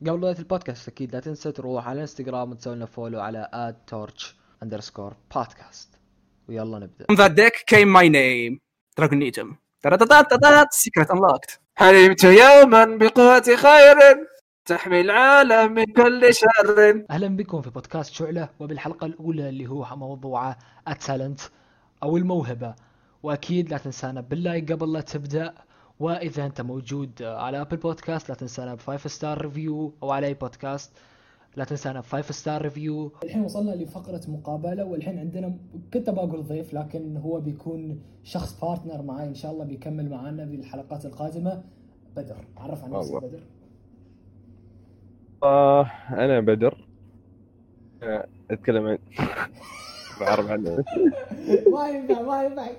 قبل بداية البودكاست أكيد لا تنسى تروح على إنستغرام وتسوي لنا follow على @torch underscore podcast. ويلا نبدأ. From that deck came my name. Dragonitum secret unlocked حلمت يوما بقوة خير تحمي العالم من كل شر أهلا بكم في بودكاست شعلة وبالحلقة الاولى اللي هو موضوع ال talent أو الموهبة واكيد لا تنسانا بال like قبل لا تبدا وإذا أنت موجود على Apple Podcast لا تنسانا ب five star review أو على أي بودكاست لا تنسانا ب five star review الحين وصلنا لفقرة مقابلة والحين عندنا كنت بقول ضيف لكن هو بيكون شخص partner معاي إن شاء الله بيكمل معانا بالحلقات القادمة. بدر عرف عن نفسك. بدر. آه أنا بدر. آه، أتكلم عن بعرف عنه ما ينفع ما ينفع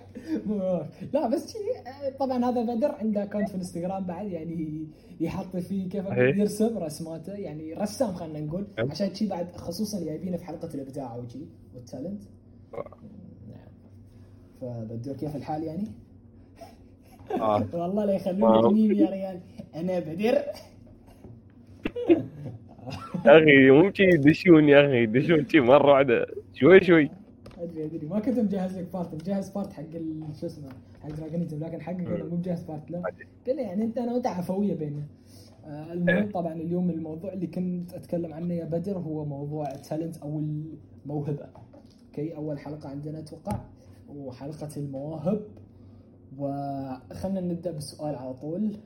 لا بس شي طبعا هذا بدر عنده account في الانستغرام بعد يعني يحط فيه كيف صحيح. يرسم رسماته يعني رسام خلينا نقول نعم. عشان شي بعد خصوصا جايبينه في حلقة الإبداع وشي وال talent نعم فبدر كيف الحال يعني؟ آه. والله لا آه. يخلونك ميم يا ريال. أنا بدر. يا أخي ممكن يدشون يا أخي يدشون شي مرة واحدة شوي شوي. أدري أدري. ما كنت مجهز لك part مجهز part حق شو اسمه حق دراجونيزم لكن حقك أنا مو مجهز part له قال لي يعني أنت أنا وأنت عفوية بيننا. آه، المهم طبعا اليوم الموضوع اللي كنت أتكلم عنه يا بدر هو موضوع ال talent أو الموهبه okay؟ أول حلقة عندنا أتوقع وحلقة المواهب. وخلنا نبدأ بالسؤال على طول.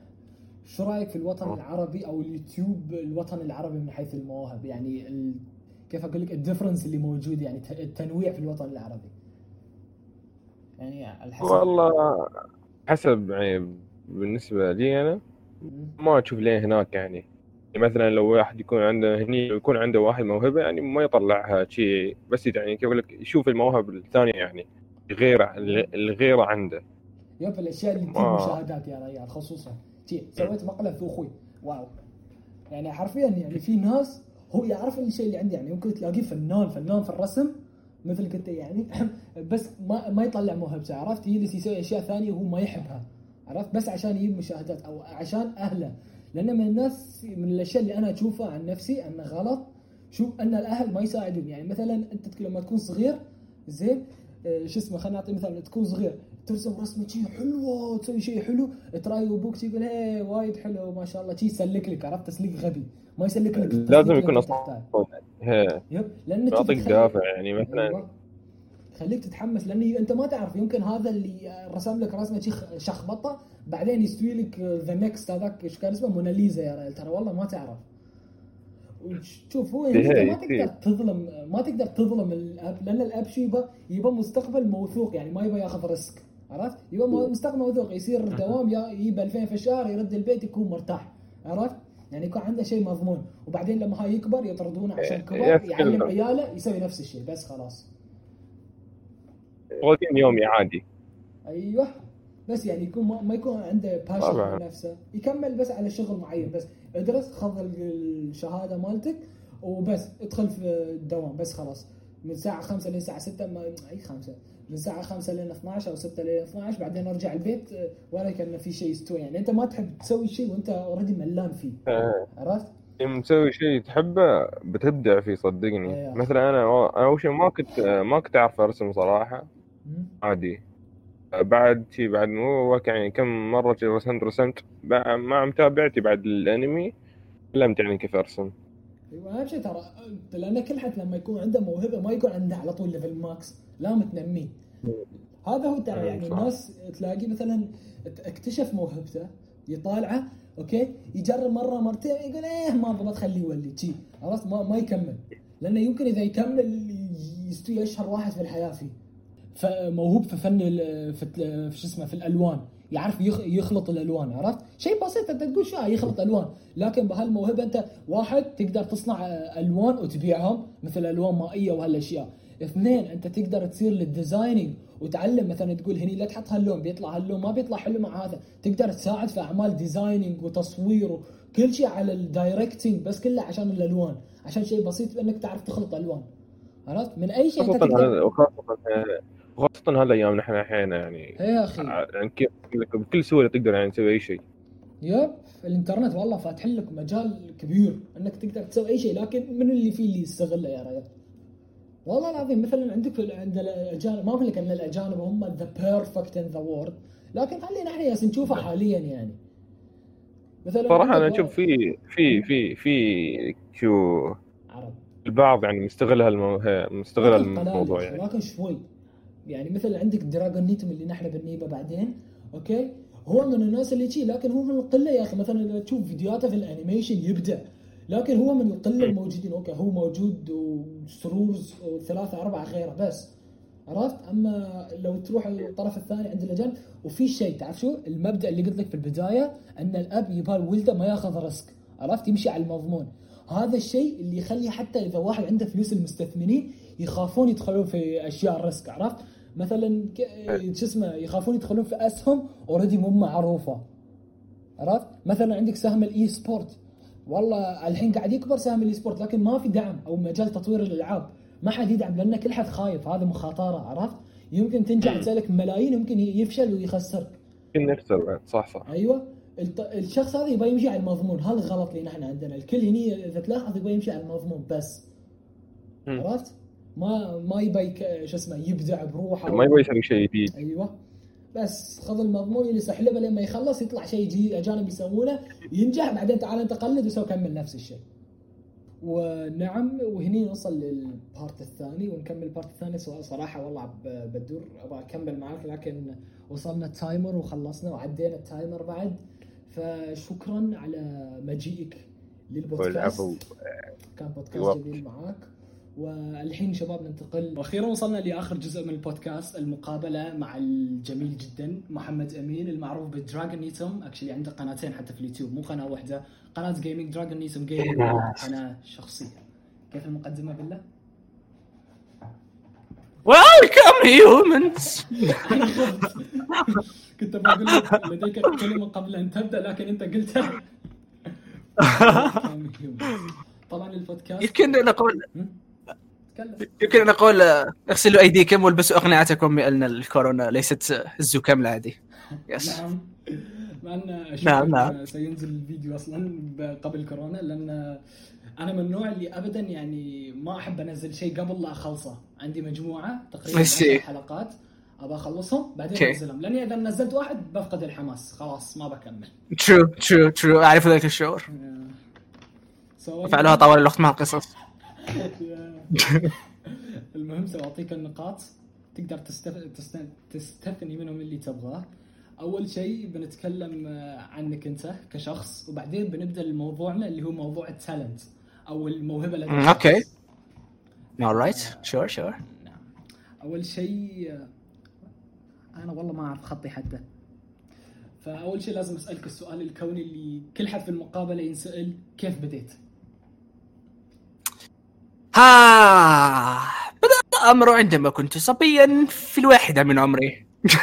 شو رأيك في الوطن العربي أو اليوتيوب الوطن العربي من حيث المواهب؟ يعني ال... كيف أقول لك ال difference اللي موجود يعني التنويع في الوطن العربي. يعني على حسب. والله حسب يعني بالنسبة لي مم. ما أشوف ليه هناك يعني. يعني مثلا لو واحد يكون عنده هني يكون عنده واحد موهبة يعني ما يطلعها شيء بس يعني. كيف أقول لك يشوف المواهب الثانية يعني غيره الغيره عنده. yep الأشياء اللي تجيب مشاهدات يا ريال خصوصا. سويت مقلب في أخوي واو. يعني حرفيا يعني في ناس هو يعرف الشيء اللي عندي يعني ممكن تلاقيه فنان فنان في الرسم مثلك انت يعني بس ما ما يطلع موهبته عرفت؟ يجلس يسوي أشياء ثانية وهو ما يحبها عرفت؟ بس عشان يجيب مشاهدات أو عشان أهله. لأن من الناس من الأشياء اللي أنا أشوفها عن نفسي أنه غلط شوف أن الأهل ما يساعدون. يعني مثلا أنت لما تكون صغير زين شو اسمه خلينا نعطي مثال تكون صغير. ترسم رسمة شي حلوة تسوي شيء حلو تراي أبوك يقول هي وايد حلو ما شاء الله. شي يسلك لك عرفت؟ تسليك غبي. ما يسلك لك لازم يكون أصلا yep لأن يعطيك دافع يعني مثلا. أيوة. خليك تتحمس لأن أنت ما تعرف يمكن هذا اللي رسم لك رسمة شي شخبطة بعدين يستوي لك the next هذاك إيش كان اسمه؟ موناليزا يا ترى والله ما تعرف. شوف هو أنت إيه، ما تقدر إيه. تظلم ما تقدر تظلم الاب لأن الأب شو يبى يبى مستقبل موثوق يعني ما يبى ياخذ risk عرفت؟ يبى مستقبل موثوق يصير دوام يجيب 2000 في الشهر يرد البيت يكون مرتاح عرفت؟ يعني يكون عنده شيء مضمون وبعدين لما هاي يكبر يطردونه عشان إيه، كبر. يعلم عياله يسوي نفس الشيء بس خلاص روتين يومي عادي أيوه بس يعني يكون ما, ما يكون عنده باشن نفسه. يكمل بس على شغل معين. بس ادرس خذ الشهادة مالتك وبس ادخل في الدوام. بس خلاص. من الساعة 5 لين الساعة 6 ما أي 5 من الساعة 5 لين 12 أو 6 لين 12 بعدين أرجع البيت آه، ولا كأن في شيء يستوي. يعني أنت ما تحب تسوي شيء وأنت اوريدي ملان فيه. آه، عرفت؟ يوم مسوي شيء تحبه بتبدع فيه صدقني. إيه. مثلا أنا أول شيء ما كنت ما كنت أعرف أرسم صراحة. عادي. بعد شي بعد مو يعني كم مرة رسمت رسمت مع متابعتي بعد الانمي علمت يعني كيف أرسم. أيوه اهم شيء ترى لأن كل حد لما يكون عنده موهبة ما يكون عنده على طول level max لا تنميه هذا هو ترى مم، يعني صح. الناس تلاقي مثلا اكتشف موهبته يطالعه okay يجرب مرة مرتين يقول إيه ما ضبط خليه يولي شي عرفت ما, ما يكمل. لأنه يمكن إذا يكمل يستوي اشهر واحد في الحياة فيه. فموهوب في فن في شو اسمه في الألوان. يعرف يخ- يخلط الألوان عرفت؟ شيء بسيط أنت تقول شو يخلط ألوان. لكن بهالموهبة أنت واحد تقدر تصنع ألوان وتبيعهم مثل ألوان مائية وهالأشياء. اثنين أنت تقدر تصير لل designing وتعلم. مثلا تقول هني لا تحط هاللون بيطلع هاللون ما بيطلع حلو مع هذا. تقدر تساعد في أعمال designing وتصوير وكل شيء على ال directing بس كله عشان الألوان. عشان شيء بسيط إنك تعرف تخلط ألوان. عرفت؟ من أي شيء أنت تقدر وخاصة هالايام نحن الحين يعني يا أخي. يعني كيف بكل سهولة تقدر يعني تسوي أي شيء. yep الإنترنت والله فاتح لك مجال كبير إنك تقدر تسوي أي شيء لكن من اللي فيه اللي يستغله يا رجال والله العظيم مثلا عندك عند الأجانب ما أقول لك ان الأجانب هم the perfect in the world لكن خلينا إحنا ياس نشوفه حاليا يعني. مثلا صراحة أنا أشوف في في في في شو عرب. البعض يعني مستغل هالموضوع مستغل الموضوع يعني. لكن شوي. يعني مثل عندك دراجون نيتم اللي نحن بنجيبه بعدين okay؟ هو من الناس اللي شي لكن هو من القلة يا أخي. مثلا لما تشوف فيديوهاته في ال animation يبدع لكن هو من القلة الموجودين. okay هو موجود وسرورز وثلاثه أربعة غيره بس عرفت؟ أما لو تروح الطرف الثاني عند الأجانب وفي شيء تعرف شو؟ المبدأ اللي قلت لك في البداية أن الأب يبغى ولده ما ياخذ risk عرفت؟ يمشي على المضمون. هذا الشيء اللي يخلي حتى إذا واحد عنده فلوس المستثمرين يخافون يدخلون في أشياء ال risk عرفت؟ مثلا ك- شو اسمه يخافون يدخلون في أسهم already مو معروفة. عرفت؟ مثلا عندك سهم ال e-sport والله الحين قاعد يكبر سهم ال e-sport لكن ما في دعم أو مجال تطوير الألعاب. ما حد يدعم لأن كل حد خايف. هذا مخاطرة عرفت؟ يمكن تنجح تسألك ملايين يمكن يفشل ويخسرك. يمكن نخسر بعد صح صح. أيوه. الشخص هذا يبغى يمشي على المضمون. هذا الغلط اللي نحن عندنا. الكل هني إذا تلاحظ يبغى يمشي على المضمون بس. عرفت؟ ما ما يبغى يك- شو اسمه يبدع بروحه. ما يبغى يسوي شيء جديد. أيوه. بس خذ المضمون اللي سحلبه لما يخلص يطلع شيء جديد أجانب يسوونه ينجح بعدين تعال أنت قلد وسوي كمل نفس الشيء. ونعم وهني نوصل لل part الثاني ونكمل ال part الثاني. سؤال صراحة والله بدور أبغى أكمل معاك لكن وصلنا ال timer وخلصنا وعدينا ال timer بعد. فشكرا على مجيئك للبودكاست. كان بودكاست. جميل معاك. والحين شباب ننتقل. وأخيرا وصلنا لآخر جزء من البودكاست المقابلة مع الجميل جدا محمد أمين المعروف بدراجون نيتم actually عنده قناتين حتى في اليوتيوب مو قناة واحدة. قناة gaming دراجون نيتم gaming قناه شخصيه كيف المقدمة بالله؟ ويلكم هيومنز كنت بقول لك لديك كلمة قبل أن تبدأ لكن أنت قلتها. طبعا البودكاست يمكن نقول يمكن نقول آه، اغسلوا أيديكم والبسوا أقنعتكم بأن الكورونا ليست آه، الزكام العادي يس نعم. مع أن نعم، نعم. سينزل الفيديو أصلا قبل كورونا لأن أنا من النوع اللي ابدا يعني ما أحب أنزل شيء قبل لا أخلصه. عندي مجموعة تقريبا I see. 10 حلقات ابى أخلصهم بعدين Okay. أنزلهم. لأني إذا نزلت واحد بفقد الحماس. خلاص ما بكمل. true true true أعرف ذلك الشعور. سوالف- فعلوها طوال الوقت مع القصص. المهم سأعطيك النقاط تقدر تستف... تست... تستثني منهم اللي تبغاه أول شيء بنتكلم آه، عنك أنت كشخص وبعدين بنبدأ موضوعنا اللي هو موضوع ال talent أو الموهبة لدى الشخص. okay. alright sure sure نعم أول شيء آه، أنا والله ما أعرف خطي حتى فأول شيء لازم أسألك السؤال الكوني اللي كل حد في المقابلة ينسأل كيف بديت؟ ها بدأ الأمر عندما كنت صبيا في الواحدة من عمري.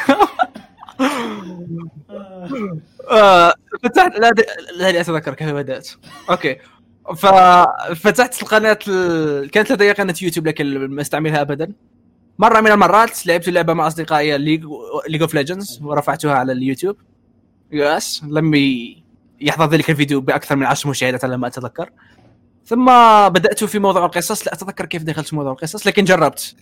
آه، فتحت لا لا أتذكر كيف بدأت. okay. ففتحت القناة ال... كانت لدي قناة يوتيوب لكن ما أستعملها أبدا. مرة من المرات لعبت لعبة مع أصدقائي League League of Legends ورفعتها على اليوتيوب. yes لم يحظى ذلك الفيديو بأكثر من عشر مشاهدات على ما أتذكر. ثم بدأت في موضوع القصص. لا أتذكر كيف دخلت في موضوع القصص لكن جربت.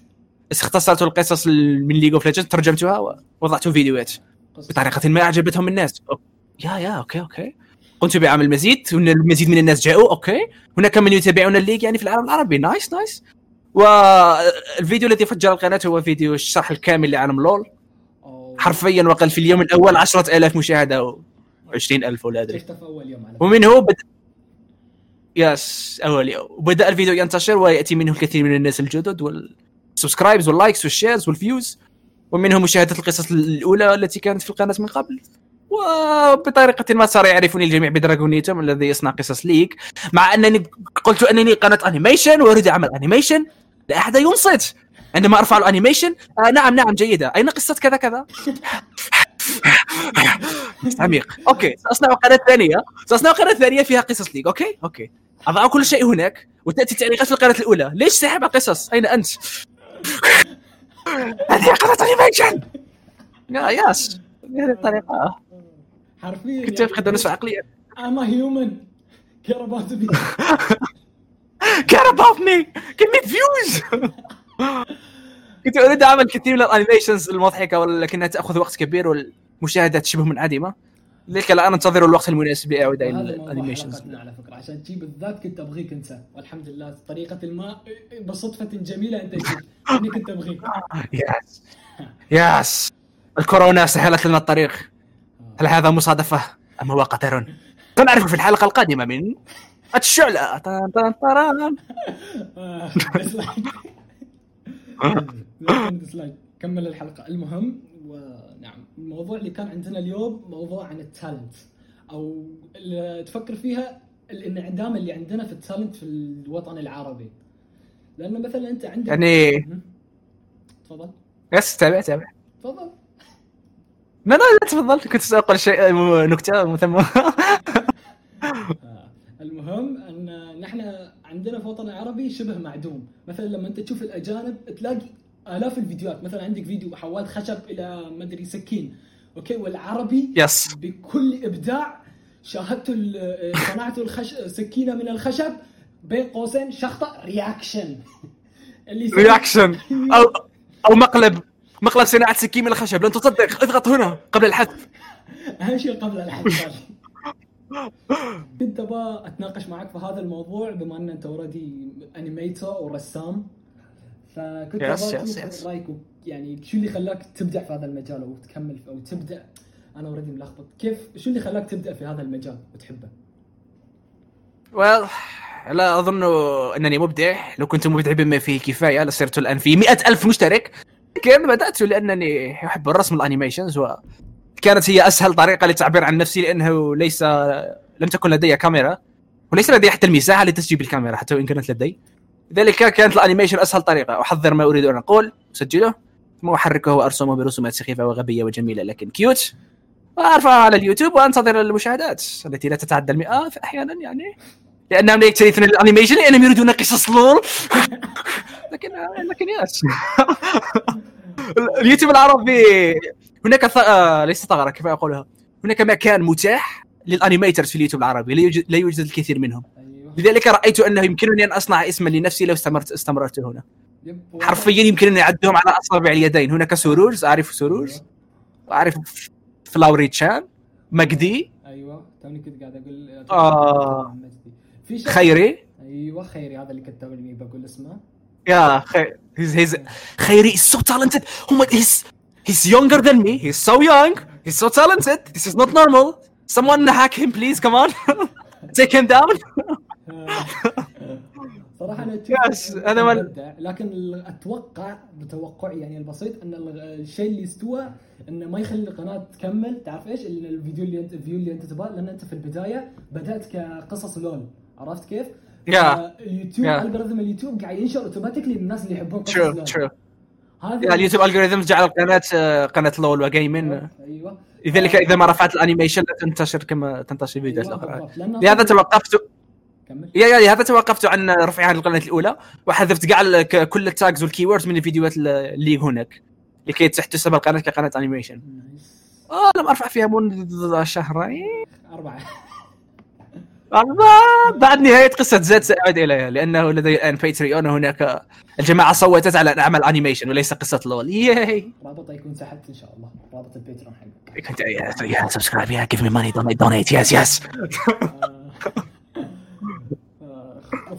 اختصرت القصص من League of Legends ترجمتها ووضعت فيديوهات بطريقة ما أعجبتهم الناس. yeah yeah okay okay. قمت بعمل مزيد المزيد من الناس جاءوا okay. هناك من يتابعون ال League يعني في العالم العربي. nice nice والفيديو الذي فجر القناة هو فيديو الشرح الكامل لعالم LoL. حرفيا وقل في اليوم الأول عشرة آلاف مشاهدة أو 20000 ولا أدري. شفته في اول يوم على ومنه بد... yes اول يوم وبدأ الفيديو ينتشر ويأتي منه الكثير من الناس الجدد والسبسكرايبز واللايكس والشيرز والفيوز ومنهم مشاهدة القصص الأولى التي كانت في القناة من قبل. وبطريقة ما صار يعرفني الجميع بدراغونيتم الذي يصنع قصص League. مع أنني قلت أنني قناة animation وأريد اعمل animation لا أحد ينصت. عندما أرفع ال animation آه نعم نعم جيدة. أين قصة كذا كذا؟ عميق. okay سأصنع قناة ثانية. سأصنع قناة ثانية فيها قصص League. okay okay. اضع كل شيء هناك وتأتي تعليقات في القناة الأولى. ليش ساحب قصص أين أنت؟ هذه قناة animation يا ناس. بهذه الطريقة. حرفيا كنت أفقد عقليا. I'm a human. Care about me. Care about me. Give me views. كنت أريد أعمل كثير من ال animations المضحكة ولكنها تأخذ وقت كبير والمشاهدات شبه منعدمة. لذلك الان أنتظر الوقت المناسب لاعاده ال animations على فكرة. عشان تجيب بالذات كنت أبغيك أنت. والحمد لله طريقة ما بصدفة جميلة أنت أني كنت أبغيك. يس يس الكورونا سهلت لنا الطريق. هل هذا مصادفة أم هو قدر سنعرف في الحلقة القادمة من الشعلة. طران. آه، كمل الحلقة. المهم ونعم الموضوع اللي كان عندنا اليوم موضوع عن التالنت. أو اللي تفكر فيها الانعدام اللي عندنا في ال talent في الوطن العربي. لأنه مثلا أنت عندك يعني. تفضل. yes تابع تابع. تفضل. لا لا تفضل. كنت ساقول شيء نكتة آه، المهم أن نحن عندنا في الوطن العربي شبه معدوم. مثلا لما أنت تشوف الأجانب تلاقي آلاف الفيديوهات. مثلا عندك فيديو حواد خشب إلى مدري سكين okay؟ والعربي yes بكل إبداع شاهدت ال- صنعت الخش... سكينة من الخشب بين قوسين شخطة reaction اللي reaction أو أو مقلب. مقلب صناعة سكين من الخشب. لن تصدق. اضغط هنا قبل الحذف. أهم شيء قبل الحدث كنت أبغى أتناقش معك في هذا الموضوع بما أن أنت already animator ورسام. فكنت أشوف yes. رايك و- يعني شو اللي خلاك تبدع في هذا المجال أو تكمل أو تبدا أنا already ملخبط. كيف شو اللي خلاك تبدا في هذا المجال وتحبه؟ well لا أظن إنني مبدع. لو كنت مبدع بما فيه كفاية لصرت الآن في مئة ألف مشترك. لكن بدأت لأنني أحب الرسم ال animations وكانت هي أسهل طريقة للتعبير عن نفسي لأنه ليس لم تكن لدي كاميرا وليس لدي حتى المساحة لتسجيل الكاميرا حتى وإن كانت لدي. لذلك كانت ال animation أسهل طريقة. احضر ما أريد أن أقول. أسجله. ثم أحركه وأرسمه برسومات سخيفة وغبية وجميلة لكن cute وأرفعها على اليوتيوب وأنتظر المشاهدات التي لا تتعدى المئات أحيانا يعني. لانهم لا يكترثون ال animation لأنهم يريدون قصص LoL لكن لكن yes اليوتيوب العربي. هناك ث... آه، ليس ثغرة كيف أقولها. هناك مكان متاح لل animators في اليوتيوب العربي. لا يوجد, لا يوجد الكثير منهم. لذلك رأيت أنه يمكنني أن أصنع اسما لنفسي لو استمرت استمررت هنا. حرفيا يمكنني أعدهم على أصابع اليدين. هناك سرورز أعرف سرورز أعرف فلاوري تشان مجدي. أيوه توني كنت قاعد أقول آه. في شخص خيري. أيوه خيري. هذا اللي كنت توني بقول اسمه. yeah خيري he's, he's, خيري is so talented. oh my he's he's younger than me. He's so young. He's so talented. This is not normal. Someone hack him please. Come on. Take him down. صراحة أنا Yes، أنا ما- لكن أتوقع بتوقعي يعني البسيط إن ال- الشيء اللي استوى إنه ما يخلي القناة تكمل تعرف إيش؟ اللي الفيديو اللي انت ال view اللي أنت تبغاه لأن أنت في البداية بدأت كقصص LoL عرفت كيف؟ Yeah. اليوتيوب Yeah. algorithm اليوتيوب قاعد ينشر automatically للناس اللي يحبون قصص LoL true هذا yeah اليوتيوب ال algorithm جعل القناة آه، قناة LoL و gaming أيوه لذلك إذا ما رفعت ال animation لا تنتشر كما تنتشر الفيديوهات أيوة الاخرى بالضبط. لأن لهذا توقفت كمل. yeah yeah لهذا توقفت عن رفعها عن القناة الأولى وحذفت كاع كل ال tags وال keywords من الفيديوهات اللي هناك لكي تحتسب القناة كقناة animation. آه لم أرفع فيها منذ شهرين. أربعة. الله بعد نهاية قصة Zed ساعود اليها لأنه لدي الآن Patreon هناك الجماعة صوتت على ان اعمل animation وليس قصة LoL. yay رابطة يكون تحت إن شاء الله. رابط ال Patreon حقك. كنت yeah subscribe yeah give me money donate yes yes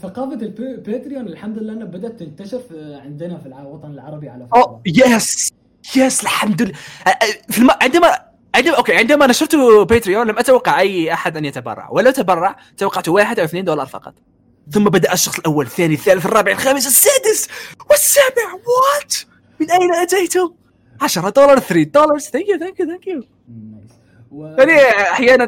ثقافة ال Patreon الحمد لله إنها بدأت تنتشر عندنا في الوطن العربي على oh فكرة. yes yes الحمد لله. في الم... عندما عندما okay عندما نشرت Patreon لم أتوقع أي أحد أن يتبرع. ولو تبرع توقعت واحد أو اثنين دولار فقط. ثم بدأ الشخص الأول الثاني الثالث الرابع الخامس السادس والسابع. what من أين أتيتم؟ 10 دولار 3 دولار thank you thank you thank you. يعني أحيانا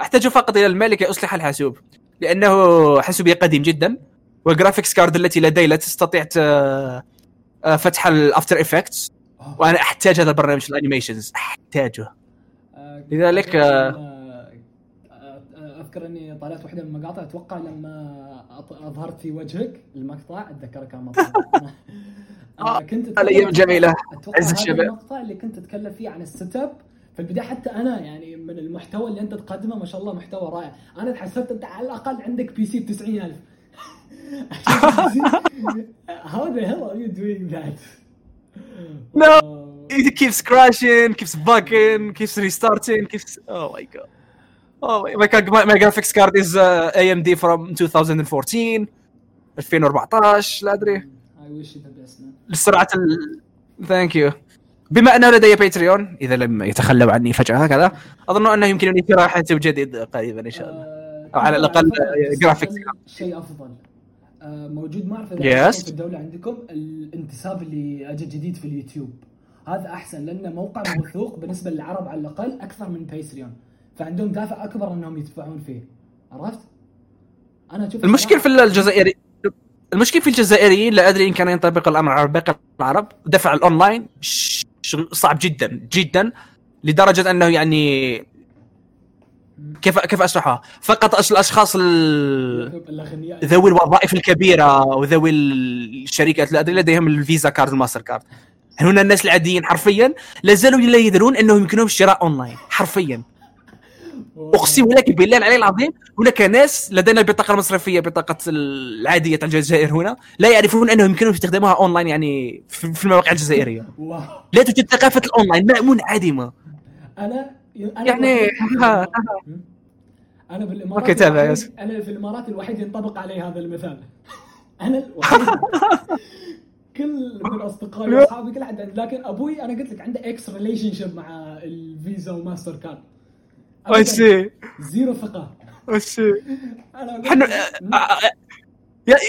أحتاج فقط إلى المال لكي اصلح الحاسوب. لأنه حاسوبي قديم جدا. وال graphics card التي لدي لا تستطيع ت- آه، فتح ال After Effects آه، وأنا أحتاج هذا البرنامج ال animations أحتاجه. آه، لذلك، آه، آه، آه، أذكر إني طالعت واحدة من المقاطع. أتوقع لما أظهرت في وجهك المقطع اتذكر كان مقطع آه، كنت الجميلة. أتوقع عز الشباب. المقطع اللي كنت أتكلم فيه عن ال setup. في البدايه حتى أنا يعني من المحتوى اللي انت تقدمه ما شاء الله محتوى رائع أنا تحسبت انت على الاقل عندك PC ب 90000 How the hell are you doing that? No. Uh, It keeps crashing, keeps bugging, keeps restarting, keeps. Oh my god. Oh my, my, my, my graphics card is uh, AMD from 2014 2014 لا ادري I wish you the best man. لسرعه ال thank you بما أنه لدي Patreon إذا لم يتخلوا عني فجأة هكذا أظن أنه يمكنني شراء حاسب جديد قريبا إن شاء الله. آه، أو على تفضل، graphics. تستخدم شيء أفضل آه، موجود ما اعرف Yes. اذا عندكم في الدولة عندكم الانتساب اللي اجى جديد في اليوتيوب. هذا أحسن لأنه موقع موثوق بالنسبة للعرب على الأقل أكثر من Patreon فعندهم دافع أكبر أنهم يدفعون فيه. عرفت؟ أنا أشوف المشكل في الجزائري المشكل في الجزائريين لا أدري إن كان ينطبق الأمر على باقي العرب. دفع الأونلاين؟ شغل صعب جدا جدا لدرجة أنه يعني كيف كيف أشرحها؟ فقط الأشخاص ذوي الوظائف الكبيرة وذوي الشركات لا لديهم ال Visa card ال Mastercard هنا الناس العاديين حرفيا لا زالوا لا يدرون انه يمكنهم الشراء اونلاين حرفيا أقسم لك بالله العلي العظيم هناك ناس لدينا البطاقه المصرفيه بطاقة العادية تاع الجزائر هنا لا يعرفون انه يمكنهم استخدامها اونلاين يعني في المواقع الجزائرية. لا توجد ثقافة الاونلاين مأمون عديمه أنا يعني- أنا بالإمارات. أنا في الإمارات الوحيد ينطبق علي هذا المثال. أنا الوحيد. كل من أصدقائي وأصحابي كل احد لكن أبوي أنا قلت لك عنده ex relationship مع ال Visa و Mastercard سي zero ثقه آه، آه،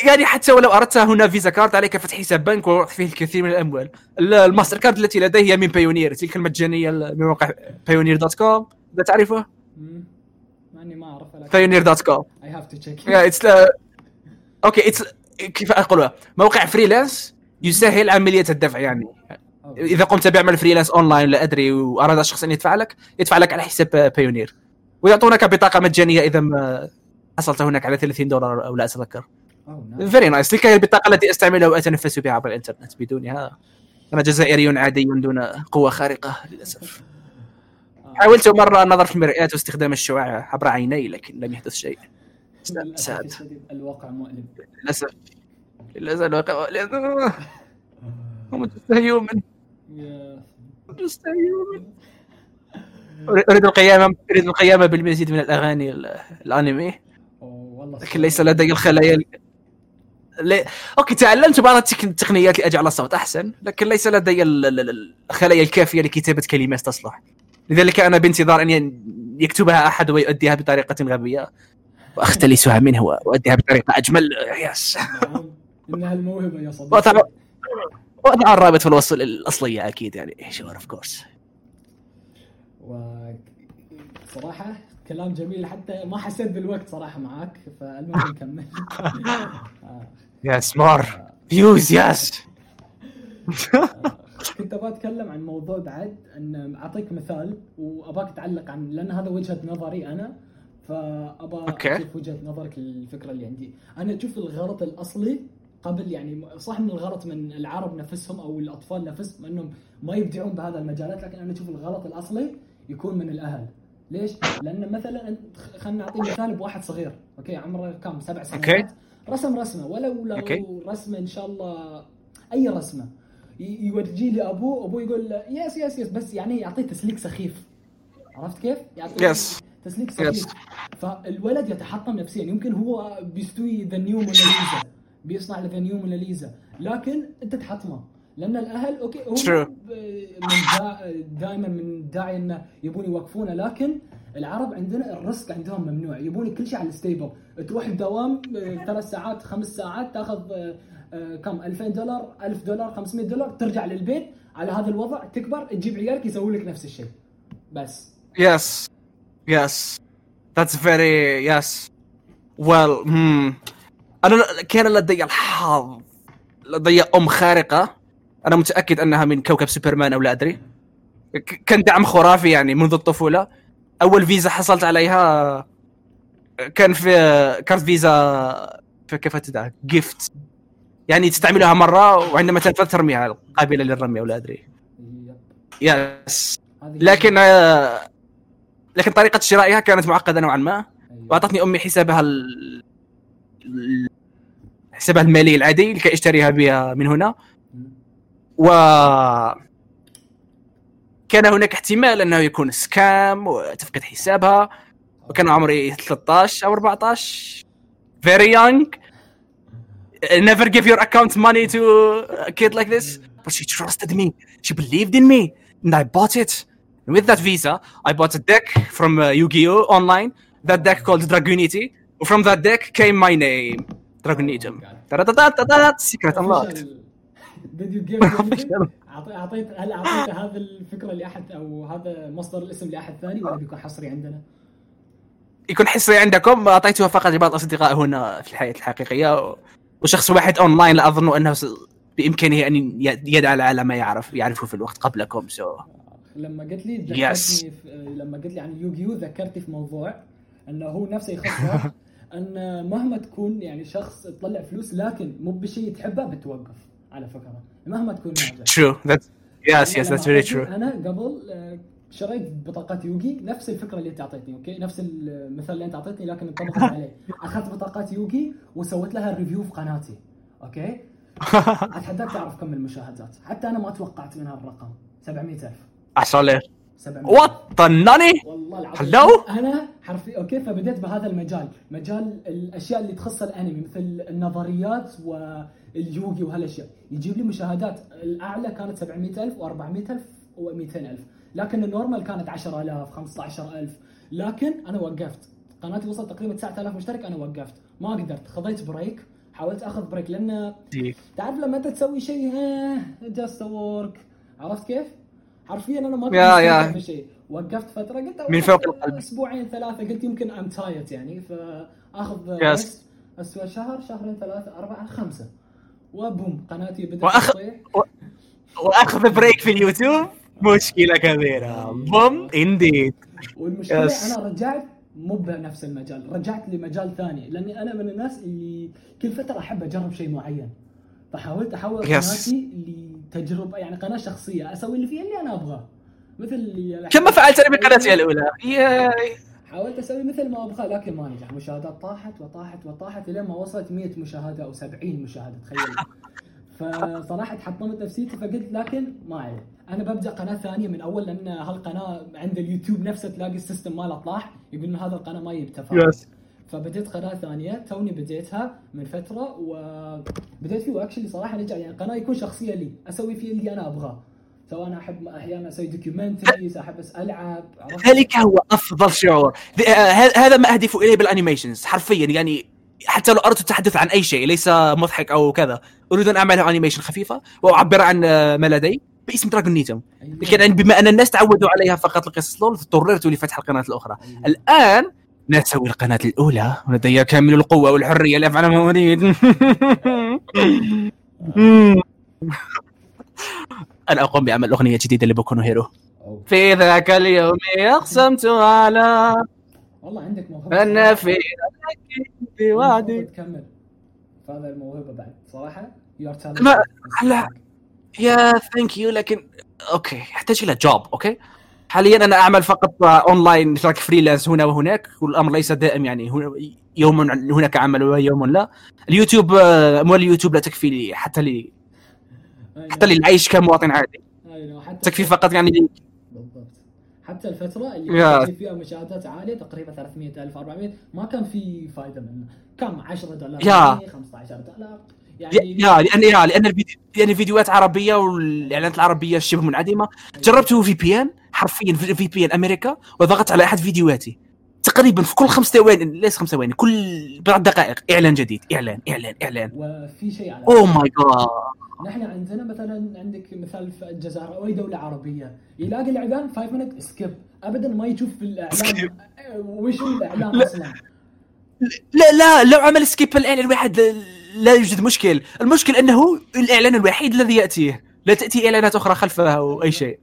يعني حتى ولو اردت هنا Visa card عليك فتح حساب بنك ووضع فيه الكثير من الأموال. ال- الماستر كارد التي لديه هي من Payoneer تلك المجانية من موقع Payoneer dot com إذا تعرفه؟ مم. مع اني ما اعرف Payoneer dot com I have to check it's okay it's كيف أقولها؟ موقع freelance يسهل عملية الدفع يعني. إذا قمت بعمل freelance online لا أدري وأراد الشخص أن يدفع لك يدفع لك على حساب Payoneer ويعطونك بطاقة مجانية إذا ما حصلت هناك على 30 دولار أو لا اتذكر very nice تلك هي البطاقة التي أستعملها وأتنفس بها عبر الإنترنت بدونها أنا جزائري عادي دون قوة خارقة للأسف. حاولت مرة النظر في المرآة واستخدام الشعاع عبر عيني لكن لم يحدث شيء. الشديد الواقع مؤلم. للأسف. للأسف الواقع للأسف. هم من اريد القيامه أريد القيامة بالمزيد من الأغاني ال- الأنمي. لكن ليس لدي الخلايا. ال- لي... أوكي تعلمت بعض التقنيات لأجعل الصوت أحسن لكن ليس لدي ال- ال- ال- الخلايا الكافية لكتابة كلمات تصلح لذلك أنا بانتظار أن يكتبها أحد ويؤديها بطريقة غبية. وأختلسها منه واديها بطريقة أجمل. yes. إنها الموهبة يا صديقي. وضع الرابط في الوصف الأصلية أكيد يعني. sure of course وصراحة كلام جميل. حتى ما حسيت بالوقت صراحة معاك فالمهم نكمل. yes more views yes كنت أبغى أتكلم عن موضوع بعد أن أعطيك مثال واباك تعلق عن لأن هذا وجهة نظري أنا فابى okay. أشوف وجهة نظرك للفكرة اللي عندي. أنا أشوف الغلط الأصلي قبل يعني صح إن الغلط من العرب نفسهم أو الأطفال نفسهم إنهم ما يبدعون بهذا المجالات لكن أنا أشوف الغلط الأصلي يكون من الأهل ليش؟ لأن مثلا خلينا نعطي مثال بواحد صغير okay عمره كم سبع سنوات okay. رسم رسمة ولو لو okay. رسمة إن شاء الله أي رسمة ي- يورجيه لابوه أبوه يقول له yes yes yes بس يعني يعطيه تسليك سخيف عرفت كيف؟ يعطيه Yes. تسليك سخيف Yes. فالولد يتحطم نفسيا يمكن هو بيستوي the new موناليزا بيصنع the new موناليزا لكن أنت تحطمه. لأن الأهل okay هم من دائما من داعي انه يبون يوقفونه. لكن العرب عندنا الرزق عندهم ممنوع. يبون كل شيء على ال stable تروح الدوام ثلاث ساعات خمس ساعات تأخذ آه، آه، كم؟ 2000 دولار 1000 دولار 500 دولار ترجع للبيت. على هذا الوضع تكبر تجيب عيالك يسوون لك نفس الشيء. بس. Yes. Yes. That's very yes. Well, أنا ل- كان لدي الحظ. لدي أم خارقة. أنا متأكد أنها من كوكب سوبرمان أو لا أدري. ك- كان دعم خرافي يعني منذ الطفولة. أول فيزا حصلت عليها كان في كارت فيزا في كيف تدعى gift يعني تستعملها مرة وعندما تنفذ ترميها قابلة للرمي أو لا أدري. yep. yes لكن لكن طريقة شرائها كانت معقدة نوعا ما. أيوة. وأعطتني أمي حسابها ال... حسابها المالي العادي لكي اشتريها بها من هنا. و كان هناك احتمال انه يكون سكام وتفقد حسابها وكان عمري 13 أو 14 very young never give your account money to a kid like this but she trusted me she believed in me and I bought it and with that visa I bought a deck from uh, Yu-Gi-Oh online that deck called Dragunity from that deck came my name Dragunitum Ta-da-da-da-da-da, secret unlocked video game اعطيت هل اعطيت هذا الفكرة لاحد أو هذا مصدر الاسم لاحد ثاني ولا بيكون حصري عندنا؟ يكون حصري عندكم اعطيتها فقط لبعض الاصدقاء هنا في الحياة الحقيقيه وشخص واحد اونلاين لا اظن انه بامكانه ان يدعى على ما يعرف يعرفه في الوقت قبلكم so لما قلت لي Yes. ذكرتني في لما قلت لي عن يوغيو ذكرتني في موضوع انه هو نفسه يخسر أن مهما تكون يعني شخص تطلع فلوس لكن مو بشيء تحبه بتوقف على فكرة. مهما تكون ناجح yes لما that's very أعطيتني- true. أنا قبل آه، شريت بطاقات يوغي نفس الفكرة اللي انت اعطيتني okay؟ نفس المثال اللي أنت أعطيتني لكن انطبقت عليه. أخذت بطاقات يوغي وسويت لها review في قناتي okay؟ أتحداك تعرف كم المشاهدات. حتى أنا ما توقعت من هالرقم 700000 عشان 700 what the nani والله العظيم. Hello؟ أنا حرفيا okay فبديت بهذا المجال. مجال الأشياء اللي تخص الأنمي مثل النظريات واليوغي وهالأشياء. يجيب لي مشاهدات الأعلى كانت 700000 و400000 و200000 لكن ال normal كانت 10000 15000 لكن أنا وقفت. قناتي وصلت تقريبا 9000 مشترك أنا وقفت. ما قدرت. خذيت break. حاولت أخذ break لأن تعرف لما أنت تسوي شيء؟ just work عرفت كيف؟ حرفيا أنا ما كنت يا- يا. بشيء وقفت فترة قلت من فوق القلب. أسبوعين ثلاثة قلت يمكن I'm tired يعني فأخذ rest. اسوء شهر شهرين ثلاثة أربعة خمسة و boom قناتي بدأت وأخ- تطيح وأخذ break في اليوتيوب مشكلة كبيرة boom indeed والمشكلة. أنا رجعت مو بنفس المجال رجعت لمجال ثاني لأني أنا من الناس اللي كل فترة أحب أجرب شيء معين فحاولت أحول Yes. قناتي لتجربة يعني قناة شخصية أسوي اللي فيها اللي أنا أبغاه. مثل اللي كما فعلت أنا بقناتي الأولى؟ yeah. حاولت أسوي مثل ما أبغى لكن ما نجح. مشاهدات طاحت وطاحت وطاحت لين ما وصلت 100 مشاهدة أو 70 مشاهدة تخيل. فصراحة تحطمت نفسيتي فقلت لكن ما عليه أنا ببدأ قناة ثانية من أول لأن هالقناة عند اليوتيوب نفسه تلاقي ال system ماله طاح يقول هذا القناة ما يجيب تفاعل. فبديت قناة ثانية توني بديتها من فترة وبديت فيه. و actually صراحة نجح يعني قناة يكون شخصية لي أسوي فيه اللي أنا أبغاه. سواء أنا أحب أحيانا أسوي documentaries أحب بس ألعب؟ ذلك هو أفضل شعور. آه، هذا ما أهدف إليه بالانيميشنز حرفيا. يعني حتى لو أردت التحدث عن أي شيء ليس مضحك أو كذا. أريد أن أعمل animation خفيفة وأعبر عن آه، ما لدي باسم دراجون نيتم أيوة. لكن يعني بما أن الناس تعودوا عليها فقط لقصص lol اضطررت لفتح القناة الأخرى. أيوة. الآن نسوي القناة الأولى ولدي كامل القوة والحرية لأفعل ما أريد. أنا اقوم بعمل اغنيه جديده لبوكو نو هيرو. في ذاك اليوم أقسمت على والله عندك موهبة. أن في المفروض تكمل. فهذا الموهبة بعد. صراحة؟ you're لا. yeah thank you لكن okay. يحتاج إلى job okay؟ حاليا أنا أعمل فقط اونلاين شراك freelance هنا وهناك والأمر ليس دائم يعني. يوم هناك عمل ويوم لا. اليوتيوب آه، اموال اليوتيوب لا تكفي لي حتى لي أيوة. حتى للعيش كمواطن عادي. أيوة، تكفي فقط يعني. بالضبط. حتى الفترة اللي كانت فيها مشاهدات عالية تقريبا 300000 400 ما كان في فائده منه كم؟ 10 10000 15000 يعني يا لأن يا لأن الفيديو لأن الفيديوهات عربية والإعلانات العربية شبه منعدمة. جربته في VPN حرفيا في VPN أمريكا وضغطت على أحد فيديوهاتي. تقريبا في كل خمس ثواني ليس خمس ثواني كل بضع دقائق. إعلان جديد إعلان إعلان إعلان. وفي شيء على oh my god نحن عندنا مثلا عندك مثال في الجزائر أو أي دولة عربية؟ يلاقي الإعلان 5 minute skip ابدا ما يشوف في الإعلان. وش الإعلان لا. أصلا؟ لا لا لو عمل skip الاعلان الواحد لا- يوجد مشكل. المشكل أنه الإعلان الوحيد الذي يأتيه. لا تأتي إعلانات أخرى خلفه أو أي شيء.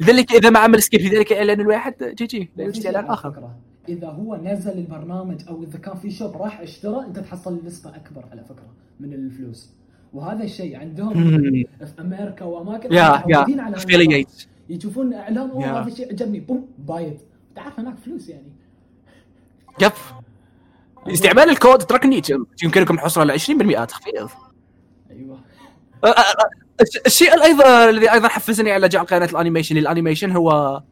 لذلك إذا ما عمل skip لذلك الاعلان الواحد GG لا يوجد إعلان آخر. فكرة، إذا هو نزل البرنامج أو إذا كان في shop راح أشترى أنت تحصل نسبة أكبر على فكرة من الفلوس. وهذا الشيء عندهم. في أمريكا وأماكن yeah yeah. يشوفون إعلان yeah. هذا الشيء عجبني. boom paid تعرف هناك فلوس يعني. yep استعمال الكود ترى يمكن يمكنكم الحصول على 20% تخفيض. أيوه. أ- أ- أ- الش- الشيء أيضا الذي أيضا حفزني على جعل قناة ال animation. لل animation هو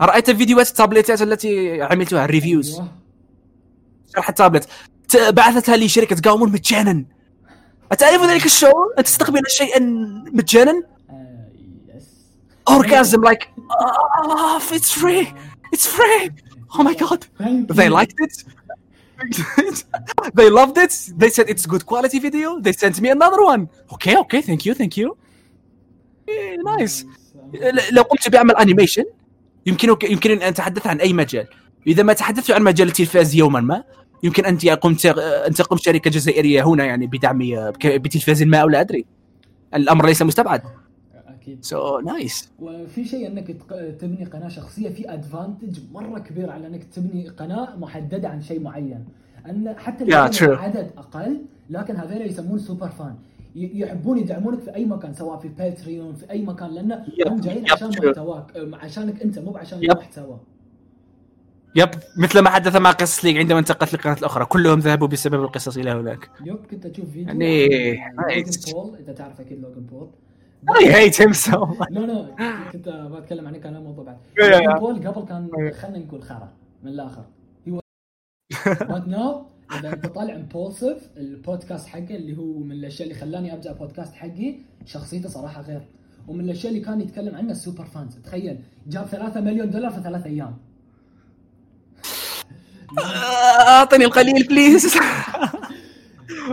رأيت فيديوهات التابلتات التي عملتها ال reviews. أيوه. شرح التابلت. بعثتها لي شركة قامون مجانا. أتعرف ذلك الشعور؟ أن تستقبل شيئا مجانا؟ Orgasm like oh, it's free. It's free. Oh my god. They liked it. they loved it. They said it's good quality video. They sent me another one. Okay okay thank you thank you. Eh, nice. ل- لو قمت بعمل انيميشن يمكنك يمكن أن أتحدث عن أي مجال. إذا ما تحدثت عن مجال التلفاز يوما ما يمكن أنت قمت أن تقوم شركة جزائرية هنا يعني بدعم بك- بتلفاز ما أو لا أدري. الأمر ليس مستبعد. أكيد. so nice وفي شيء أنك تبني قناة شخصية في advantage مرة كبير على أنك تبني قناة محددة عن شيء معين. أن حتى لو Yeah. العدد أقل لكن هذول يسمون super fan يحبون يدعمونك في أي مكان سواء في Patreon في أي مكان لأن هم جايين عشان. محتواك. عشانك أنت مو عشان. المحتوى. yep مثل ما حدث مع قصص League عندما انتقلت للقناة الأخرى. كلهم ذهبوا بسبب القصص إلى هناك. اليوم كنت أشوف فيديو يعني عن Logan nice. Paul انت تعرف أكيد Logan Paul I hate him so much. لا لا كنت بتكلم عنه كان موضوع بعد. بول قبل كان خلينا نقول خرا من الآخر. but now إذا أنت طالع Impaulsive ال podcast حقه اللي هو من الأشياء اللي خلاني أبدأ بودكاست حقي شخصيته صراحة غير. ومن الأشياء اللي كان يتكلم عنها ال super fans تخيل جاب 3 مليون دولار في ثلاث أيام. أعطني القليل please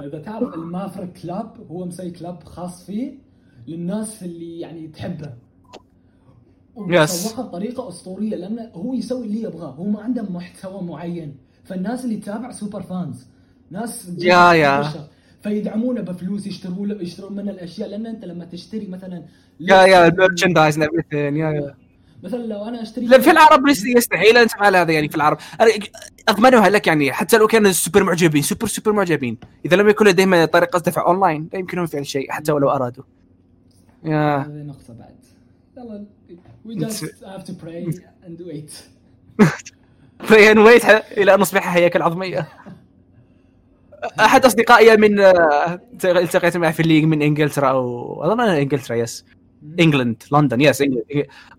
إذا تعرف ال Maverick Club هو مسوي club خاص فيه. للناس اللي يعني تحبه. وسوقها بطريقة أسطورية لأنه هو يسوي اللي يبغاه. هو ما عنده محتوى معين. فالناس اللي تتابع super fans ناس yeah- yeah. فيدعمونه بفلوس يشتروا له يشترون منه الأشياء. لأن أنت لما تشتري مثلا يا يا everything. يا يا مثلا لو أنا أشتري لا، في العرب يستحيل أن تفعل هذا يعني في العرب. أضمنها لك يعني. حتى لو كانوا سوبر معجبين super super معجبين. إذا لم يكن لديهم طريقة دفع اونلاين لا يمكنهم فعل شيء حتى ولو أرادوا. yeah. هذه نقطة بعد. يلا we just have to pray and wait. then wait إلى أن نصبح هياكل عظميه أحد أصدقائي من آه، التقيت معه في ال League من إنجلترا أو اظن إنجلترا yes. England London yes.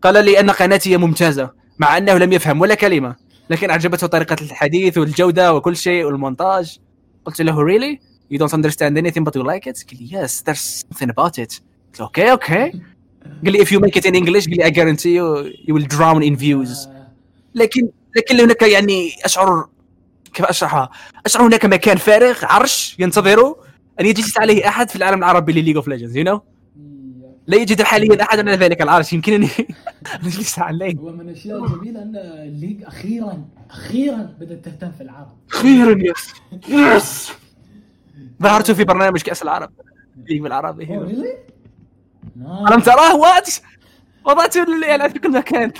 قال لي أن قناتي ممتازة مع أنه لم يفهم ولا كلمة لكن أعجبته طريقة الحديث والجودة وكل شيء والمونتاج. قلت له really? You don't understand anything but you like it? قال لي yes there's something about it. قلت له okay okay قال لي if you make it in English قال لي I guarantee you you will drown in views. آه، لكن لكن هناك يعني اشعر كيف أشرحها؟ أشعر هناك مكان فارغ عرش ينتظر أن يجلس عليه أحد في العالم العربي لل League of Legends you know لا يوجد حاليا أحد على ذلك العرش يمكنني أن أجلس عليه. هو من الأشياء الجميلة أن ال League أخيرا أخيرا بدأت تهتم في العرب. خيرا yes yes ظهرت في برنامج كأس العرب League بالعربي really؟ ألم تراه؟ what؟ وضعت الاعلان في كل مكان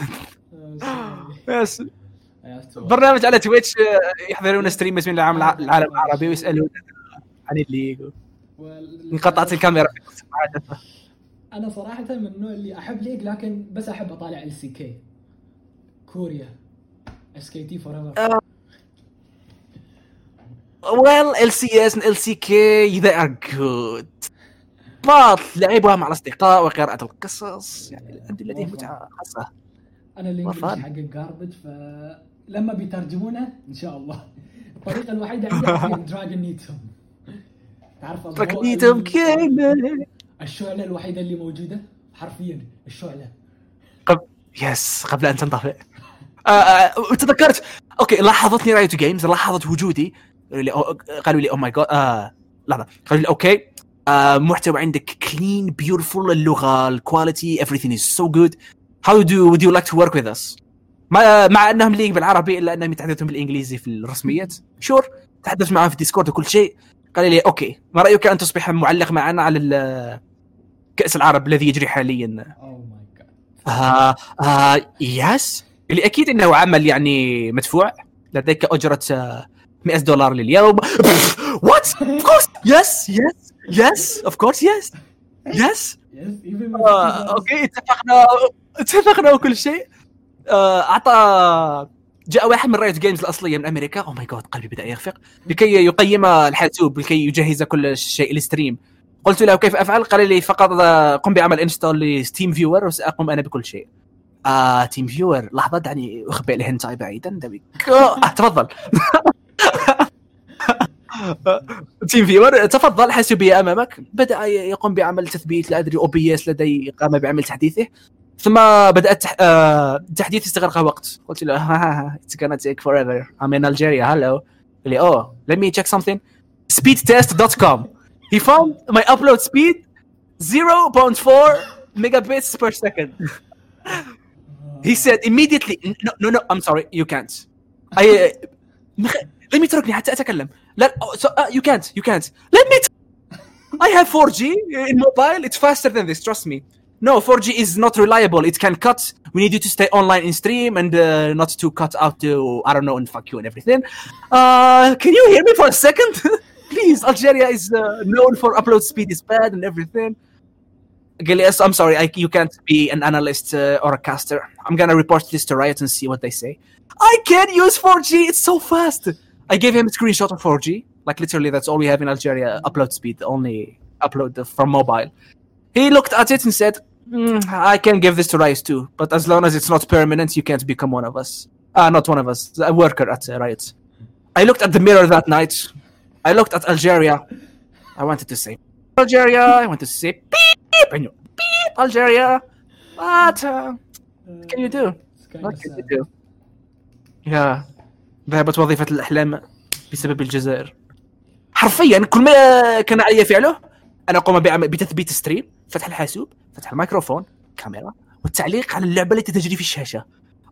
yes. برنامج على Twitch آه، يحضرون streams من العالم العالم العربي ويسألون عن ال League انقطعت الكاميرا. أنا صراحة من النوع اللي أحب League لكن بس أحب أطالع LCK. كوريا. SKT forever Well, LCS and LCK they are good. But لعبها مع الأصدقاء وقراءة القصص. يعني عندي لديه متعة خاصة. أنا الانجليزي وفان. حق جاربج فلما بيترجمونه إن شاء الله. الطريقة الوحيده عندي دراجون نيتوم تعرف ال- كامل. الشعلة الوحيدة اللي موجودة حرفيا الشعلة. قبل يس قبل أن تنطفئ. آه، آه، تذكرت. أوكي لاحظتني رايت جيمز لاحظت وجودي. قالوا لي oh my god لحظة. قالوا لي okay آه محتوى عندك clean beautiful اللغة ال quality everything is so good. How do would you like to work with us? مع, مع أنهم League بالعربي إلا أنهم يتحدثون بالإنجليزي في الرسميات. sure تحدثت معهم في Discord وكل شيء. قال لي okay. ما رأيك أن تصبح معلق معنا على كأس العرب الذي يجري حاليا. oh my god آه آه yes اللي أكيد إنه عمل يعني مدفوع. لديك أجرة آه 100 دولار لليوم. what of course yes yes yes of course yes yes okay اتفقنا. اتفقنا وكل شيء. آه، اعطى جاء واحد من Riot Games الأصلية من أمريكا. oh my god قلبي بدأ يخفق لكي يقيم الحاسوب لكي يجهز كل شيء لل stream. قلت له كيف أفعل؟ قال لي فقط آه، قم بعمل install ل TeamViewer وسأقوم أنا بكل شيء. آه TeamViewer لحظة دعني أخبئ الهنتاي بعيدا. آه تفضل. TeamViewer تفضل حاسوبية امامك بدا يقوم بعمل تثبيت لا ادري OBS لدي قام بعمل تحديثه ثم بدات تح... آه... تحديث استغرق وقت قلت له ها ها it's gonna take forever I'm in Algeria hello قال لي oh let me check something speedtest.com he found my upload speed 0.4 megabits per second he said immediately no no no I'm sorry you can't I. let me تركني حتى اتكلم لا so, uh, you can't you can't let me t- I have 4G in mobile it's faster than this trust me no 4G is not reliable it can cut we need you to stay online in stream and uh, not to cut out to I don't know and fuck you and everything uh, can you hear me for a second please Algeria is uh, known for upload speed is bad and everything قال لي yes, I'm sorry I, you can't be an analyst uh, or a caster I'm gonna report this to Riot and see what they say I can't use 4G it's so fast I gave him a screenshot of 4G like literally that's all we have in Algeria. Upload speed only. Upload from mobile. He looked at it and said "Mm, I can give this to Riot too but as long as it's not permanent you can't become one of us. Uh, not one of us. A worker at uh, Riot. I looked at the mirror that night. I looked at Algeria. I wanted to say Algeria I wanted to say beep and you beep Algeria. What uh, what can you do? What can you do? يا ذهبت وظيفة الأحلام بسبب الجزائر. حرفيا كل ما كان علي فعله أنا أقوم بتثبيت ستريم فتح الحاسوب فتح الميكروفون كاميرا والتعليق على اللعبة التي تجري في الشاشة.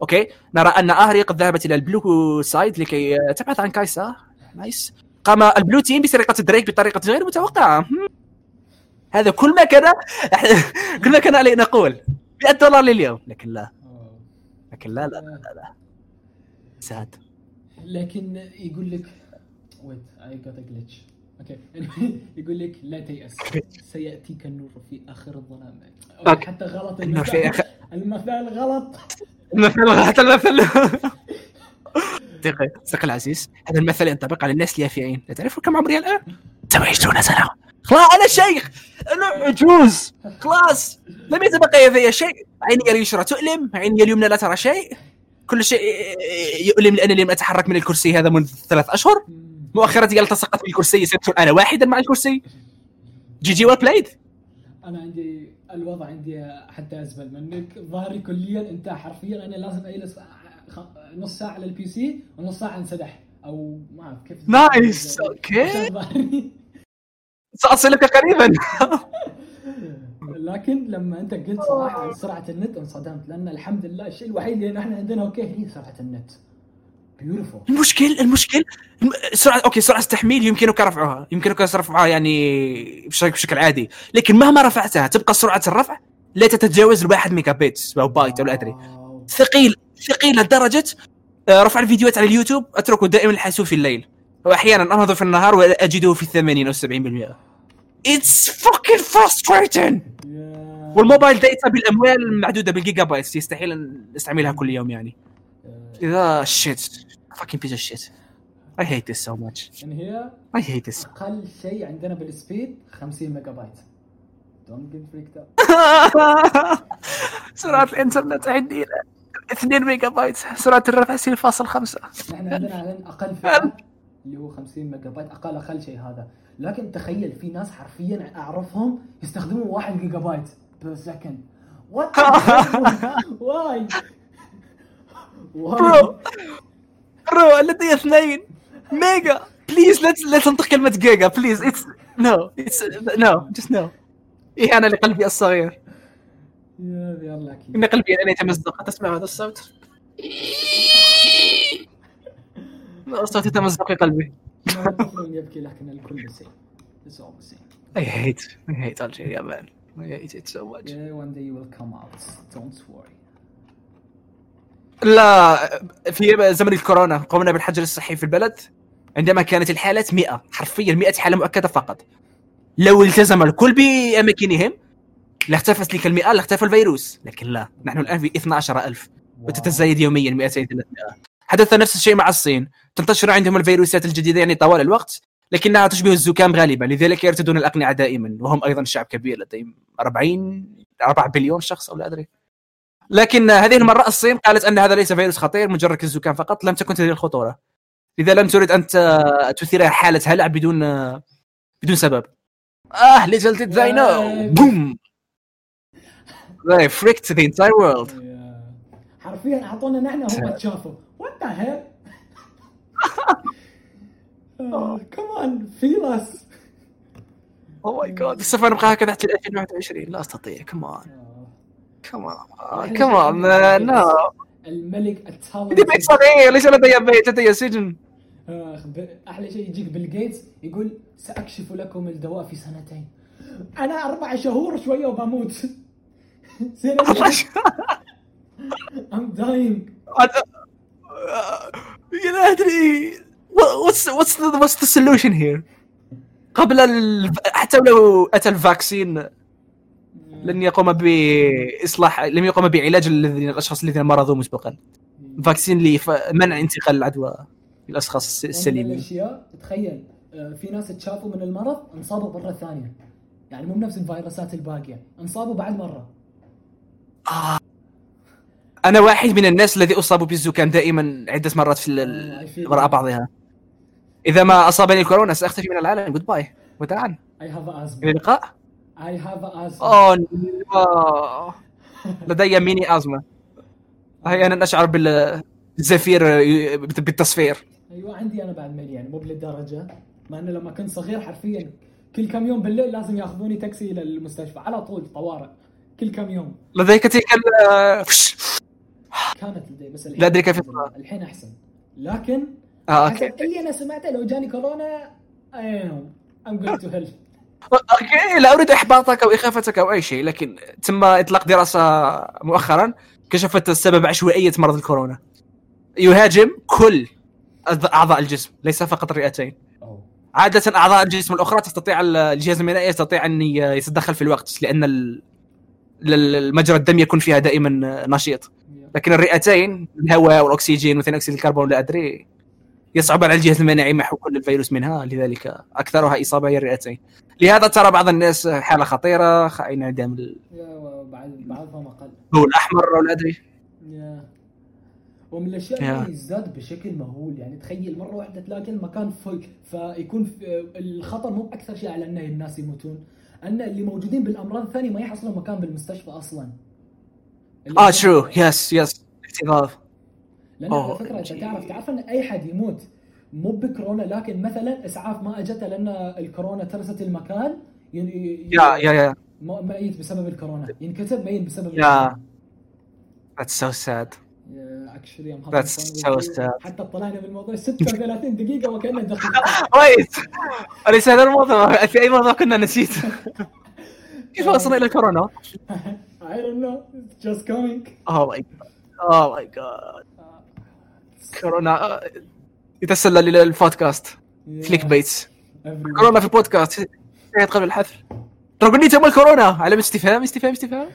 okay؟ نرى أن Ahri قد ذهبت إلى ال blue side لكي تبحث عن Kai'Sa. nice قام ال blue team بسرقة دريك بطريقة غير متوقعة. هذا كل ما كان كل ما كان علي أن أقول 100 دولار لليوم. لكن لا. لكن لا لا لا, لا. sad لكن يقول لك wait I got glitch okay يقول لك لا تيأس. سيأتيك النور في آخر الظلام. أوكي. حتى غلط النور في المثال المثال غلط المثل دقيقة صديقي العزيز هذا المثل ينطبق على الناس اليافعين لا تعرفوا كم عمري الآن؟ 27 سنة. خلاص أنا شيخ. أنا عجوز. خلاص. لم يتبقى لدي شيء. عيني اليسرى تؤلم. عيني اليمنى لا ترى شيء. كل شيء يؤلم لأنني لم أتحرك من الكرسي هذا منذ ثلاث أشهر. مؤخرا قال تسقط في الكرسي صرت أنا واحدا مع الكرسي. GG well played أنا عندي الوضع عندي حتى ازبل منك. ظهري كليا انت حرفيا. أنا لازم أجلس نص ساعة على ال PC ونص ساعة انسدح. أو ما أعرف كيف nice، ظهري. سأصلك قريبا. لكن لما انت قلت صراحة عن سرعة النت انصدمت لأن الحمد لله الشيء الوحيد اللي نحن عندنا okay هي سرعة النت. beautiful المشكل المشكل الم- سرعة okay سرعة التحميل يمكنك رفعها يمكنك رفعها يعني بشكل بشكل عادي. لكن مهما رفعتها تبقى سرعة الرفع لا تتجاوز الواحد ميجا بيت أو بايت أو لا أدري. ثقيل ثقيل لدرجة آه، رفع الفيديوهات على اليوتيوب أتركه دائما الحاسوب في الليل. واحيانا أنهض في النهار وأجده في 80 أو 70% It's fucking frustrating. وال mobile data بالاموال معدوده بال gigabytes يستحيل أن نستعملها كل يوم يعني. It's a shit fucking piece of shit. I hate this so much. يعني هي I hate this. أقل شيء عندنا بال speed 50 megabyte don't get freaked up سرعة الإنترنت عندي إلى 2 ميجا بايت سرعة الرفع 0.5 نحن عندنا أقل فئة اللي هو 50 ميجا بايت أقل أقل شيء هذا. لكن تخيل في ناس حرفيا أعرفهم يستخدموا 1 جيجا بايت per second what why bro bro لدي اثنين. mega please لا تنطق كلمة giga please it's no it's no just no إهانة لقلبي الصغير. يلا أكيد. إن قلبي الآن يتمزق. تسمع هذا الصوت؟ الصوت يتمزق في قلبي. يبكي لكن الكل سيء It's all the same. I hate I hate Algeria man. I hate it so much. Yeah, one day you will come out. Don't worry. لا في زمن الكورونا قمنا بالحجر الصحي في البلد. عندما كانت الحالات 100 حرفيا 100 حالة مؤكدة فقط. لو التزم الكل بأماكنهم لاختفت تلك المئة لاختفى الفيروس. لكن لا نحن الآن في 12000 واو. وتتزايد يوميا 200 300 حدث نفس الشيء مع الصين. تنتشر عندهم الفيروسات الجديدة يعني طوال الوقت لكنها تشبه الزكام غالبا لذلك يرتدون الأقنعة دائما وهم أيضا شعب كبير لديهم 40 4 بليون شخص أو لا أدري. لكن هذه المره الصين قالت أن هذا ليس فيروس خطير مجرد كالزكام فقط لم تكن تدري الخطورة. لذا لم تريد أن تثير حالة هلع بدون بدون سبب. آه little did they know. بوم. They freaked the entire world. يا. حرفيا أعطونا نحن هم تشافوا. وات ذا هيل كمان فيل اس اوه ماي جاد سوف نبقى هكذا حتى 2021 لا أستطيع. كمان كمان كمان نو الملك التالنت عندي بيت صغير. ليس لدي بيت لدي سجن. ب- أحلى شيء يجيك بيل جيتس يقول سأكشف لكم الدواء في سنتين. أنا أربع شهور شوية وبموت. I'm dying لا أدري. What's what's the what's the solution here? قبل ال... حتى لو أتى ال vaccine لن يقوم باصلاح لم يقوم بعلاج الذين الأشخاص الذين مرضوا مسبقا. vaccine لمنع انتقال العدوى للأشخاص من السليمين. الأشياء تخيل آه، في ناس تشافوا من المرض انصابوا مرة ثانية. يعني مو بنفس الفيروسات الباقية انصابوا بعد مرة. أنا واحد من الناس الذي أصاب بالزكام دائما عدة مرات في آه، وراء you. بعضها. إذا ما أصابني الكورونا سأختفي من العالم. goodbye وداعا have إلى asthma اللقاء. I have asthma. oh no. لدي mini asthma أحيانا أشعر بال- بالزفير بالتصفير. أيوه عندي أنا بعد ملي يعني مو بهالدرجه مع إنه لما كنت صغير حرفيا كل كم يوم بالليل لازم ياخذوني تاكسي إلى المستشفى. على طول طوارئ. كل كم يوم. لديك تلك. كانت لدي بس الحين لا أدري كيف. الحين أحسن. لكن آه حسب okay. اللي أنا سمعته لو جاني كورونا أيوه I'm going to hell okay لا أريد إحباطك أو إخافتك أو أي شيء لكن تم إطلاق دراسة مؤخرا كشفت السبب عشوائية مرض الكورونا. يهاجم كل أعضاء الجسم ليس فقط الرئتين. عادة أعضاء الجسم الأخرى تستطيع الجهاز المناعي يستطيع أن يتدخل في الوقت لأن ال- ال- مجرى الدم يكون فيها دائما نشيط. لكن الرئتين الهواء والأكسجين وثاني أكسيد الكربون لا أدري. يصعب على الجهاز المناعي محو كل الفيروس منها لذلك أكثرها إصابة هي الرئتين. لهذا ترى بعض الناس حالة خطيرة خائن عندهم بعد بعضهم أقل. الضوء الأحمر ولا أدري. yeah. ومن الأشياء yeah. اللي يزداد بشكل مهول يعني تخيل مرة واحدة تلاقي المكان full فيكون في الخطر مو بأكثر شيء على ان الناس يموتون. أن اللي موجودين بالأمراض الثانية ما يحصلون مكان بالمستشفى أصلا. هو- true yes yes اكتظاظ لأن على أوه. فكرة أنت تعرف تعرف إن أي حد يموت مو بكورونا لكن مثلا إسعاف ما أجته لأن الكورونا ترست المكان ي- ي- يا يا يا ميت بسبب الكورونا. ينكتب ميت بسبب يا That's so sad. اكشلي That's so sad. حتى طلعنا بالموضوع 36 دقيقة وكانه دقيقه ويت أليس هذا الموضوع في أي موضوع كنا نسيت. كيف وصلنا إلى كورونا؟ I don't know. It's just coming. اوه ماي جاد اوه ماي جاد كورونا يتسلل إلى البودكاست كليك بيتس. كورونا في البودكاست. شهد قبل قل لي تم الكورونا علامة استفهام استفهام استفهام.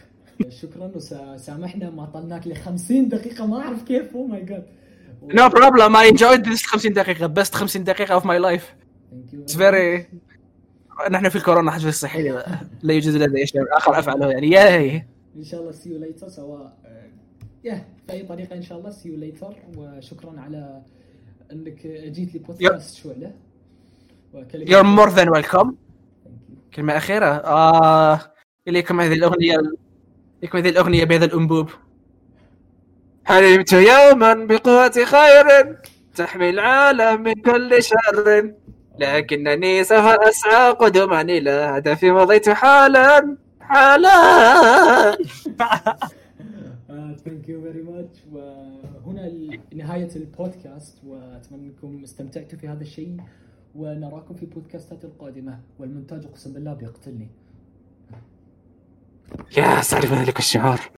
شكرا. وسامحنا ما طلناك ل 50 دقيقة. ما أعرف كيف. Oh أو ماي جاد نو بروبلم اي انجويد ذيس 50 دقيقة بست 50 دقيقة اوف ماي لايف اتس فيري نحن في الكورونا حجر صحي لا يوجد لدي شيء آخر أفعله يعني. ياي ان شاء الله سي يو ليتر سواء آه، يا في أي طريقة ان شاء الله see you later وشكرا على إنك جيت لي بودكاست شعله You're more than welcome. كلمة أخيرة. آه إليكم هذه الأغنية إليكم هذه الأغنية بهذا الأنبوب. حلمت يوما بقوة خير تحمي العالم من كل شر؟ لكنني سوف أسعى قدما إلى هدفي مضيت حالا. حالا thank you very much وهنا نهاية البودكاست وأتمنى أنكم استمتعتوا في هذا الشيء ونراكم في البودكاستات القادمة. والمونتاج أقسم بالله بيقتلني. يا سعد ذلك الشعور